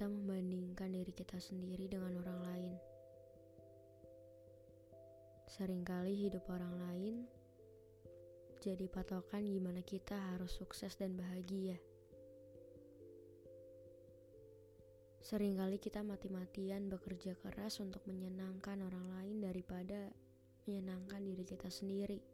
kita membandingkan diri kita sendiri dengan orang lain. Seringkali hidup orang lain jadi patokan gimana kita harus sukses dan bahagia. Seringkali kita mati-matian bekerja keras untuk menyenangkan orang lain daripada menyenangkan diri kita sendiri.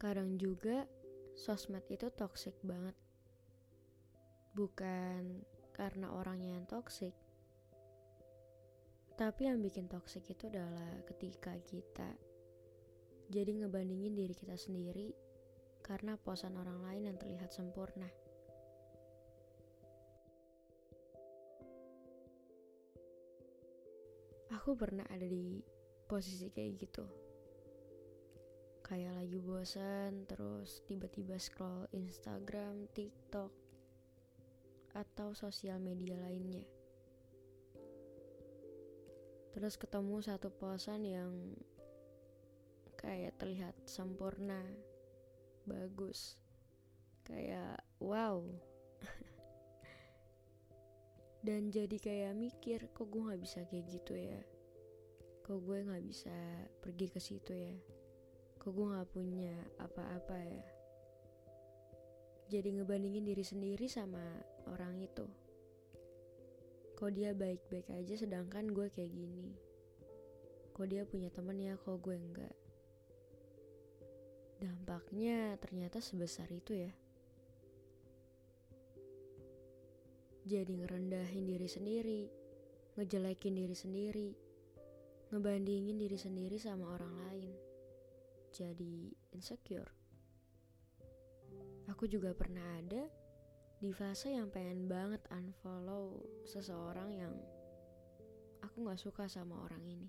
Kadang juga sosmed itu toxic banget. Bukan karena orangnya yang toxic, tapi yang bikin toxic itu adalah ketika kita jadi ngebandingin diri kita sendiri karena posan orang lain yang terlihat sempurna. Aku pernah ada di posisi kayak gitu kayak lagi bosan terus tiba-tiba scroll Instagram, TikTok atau sosial media lainnya. Terus ketemu satu posan yang kayak terlihat sempurna, bagus. Kayak wow. Dan jadi kayak mikir, kok gue gak bisa kayak gitu ya? Kok gue gak bisa pergi ke situ ya? Kok gue gak punya apa-apa ya? Jadi ngebandingin diri sendiri sama orang itu. Kok dia baik-baik aja sedangkan gue kayak gini? Kok dia punya temen ya kok gue enggak? Dampaknya ternyata sebesar itu ya. Jadi ngerendahin diri sendiri ngejelekin diri sendiri ngebandingin diri sendiri sama orang lain jadi insecure. Aku juga pernah ada di fase yang pengen banget unfollow seseorang yang aku gak suka sama orang ini.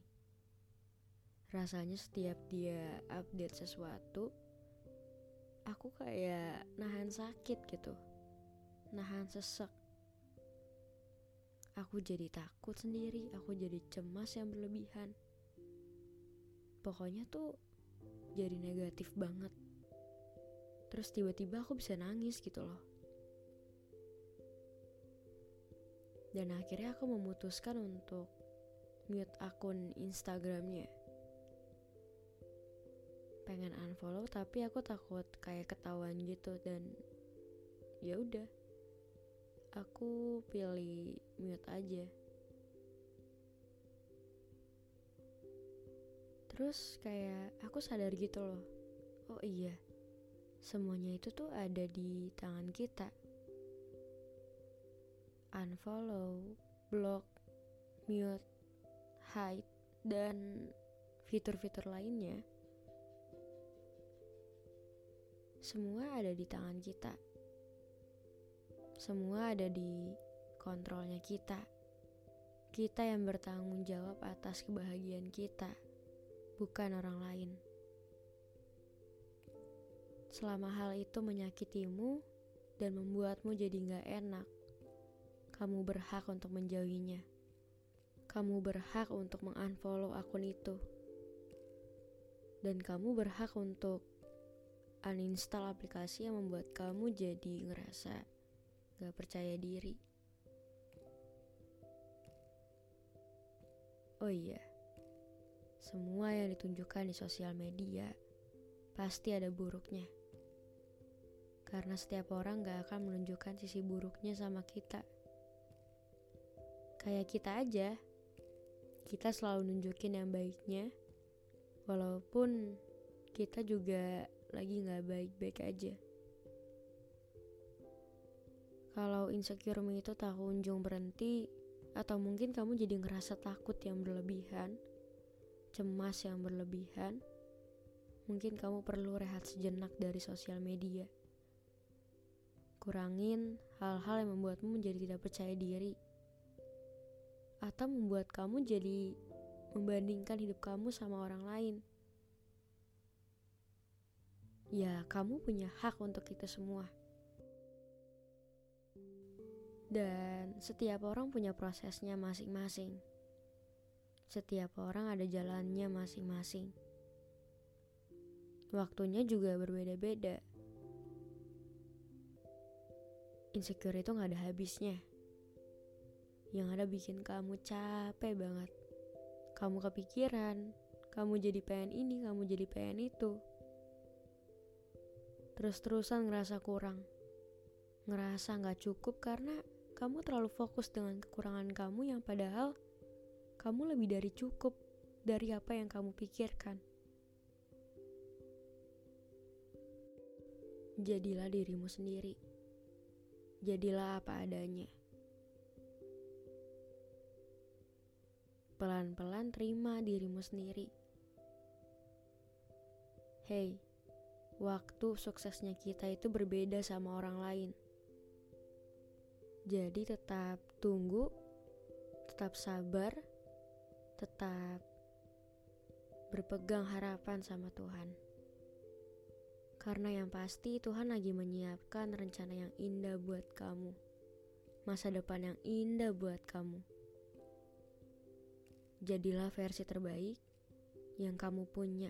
Rasanya setiap dia update sesuatu, aku kayak nahan sakit gitu, nahan sesek. Aku jadi takut sendiri, aku jadi cemas yang berlebihan. Pokoknya tuh jadi negatif banget. Terus tiba-tiba aku bisa nangis gitu loh. Dan akhirnya aku memutuskan untuk mute akun Instagramnya. Pengen unfollow tapi aku takut kayak ketahuan gitu dan ya udah. Aku pilih mute aja. Terus kayak aku sadar gitu loh. Oh iya. Semuanya itu tuh ada di tangan kita. Unfollow, block, mute, hide dan fitur-fitur lainnya. Semua ada di tangan kita. Semua ada di kontrolnya kita. Kita yang bertanggung jawab atas kebahagiaan kita bukan orang lain. Selama hal itu menyakitimu dan membuatmu jadi gak enak, kamu berhak untuk menjauhinya. Kamu berhak untuk mengunfollow akun itu. Dan kamu berhak untuk uninstall aplikasi yang membuat kamu jadi ngerasa gak percaya diri. Oh iya, semua yang ditunjukkan di sosial media pasti ada buruknya. Karena setiap orang gak akan menunjukkan sisi buruknya sama kita. Kayak kita aja, kita selalu nunjukin yang baiknya, walaupun kita juga lagi gak baik-baik aja. Kalau insecure itu tak kunjung berhenti, Atau mungkin kamu jadi ngerasa takut yang berlebihan, cemas yang berlebihan. Mungkin kamu perlu rehat sejenak dari sosial media. Kurangin hal-hal yang membuatmu menjadi tidak percaya diri. Atau membuat kamu jadi membandingkan hidup kamu sama orang lain. Ya, kamu punya hak untuk itu semua. Dan setiap orang punya prosesnya masing-masing. Setiap orang ada jalannya masing-masing. Waktunya juga berbeda-beda. Insecure itu gak ada habisnya. Yang ada bikin kamu capek banget. Kamu kepikiran, kamu jadi pengen ini, kamu jadi pengen itu. Terus-terusan ngerasa kurang. Ngerasa gak cukup karena kamu terlalu fokus dengan kekurangan kamu yang padahal kamu lebih dari cukup dari apa yang kamu pikirkan. Jadilah dirimu sendiri. Jadilah apa adanya. Pelan-pelan terima dirimu sendiri. Hei, waktu suksesnya kita itu berbeda sama orang lain. Jadi tetap tunggu, tetap sabar, tetap berpegang harapan sama Tuhan. Karena yang pasti Tuhan lagi menyiapkan rencana yang indah buat kamu. Masa depan yang indah buat kamu. Jadilah versi terbaik yang kamu punya.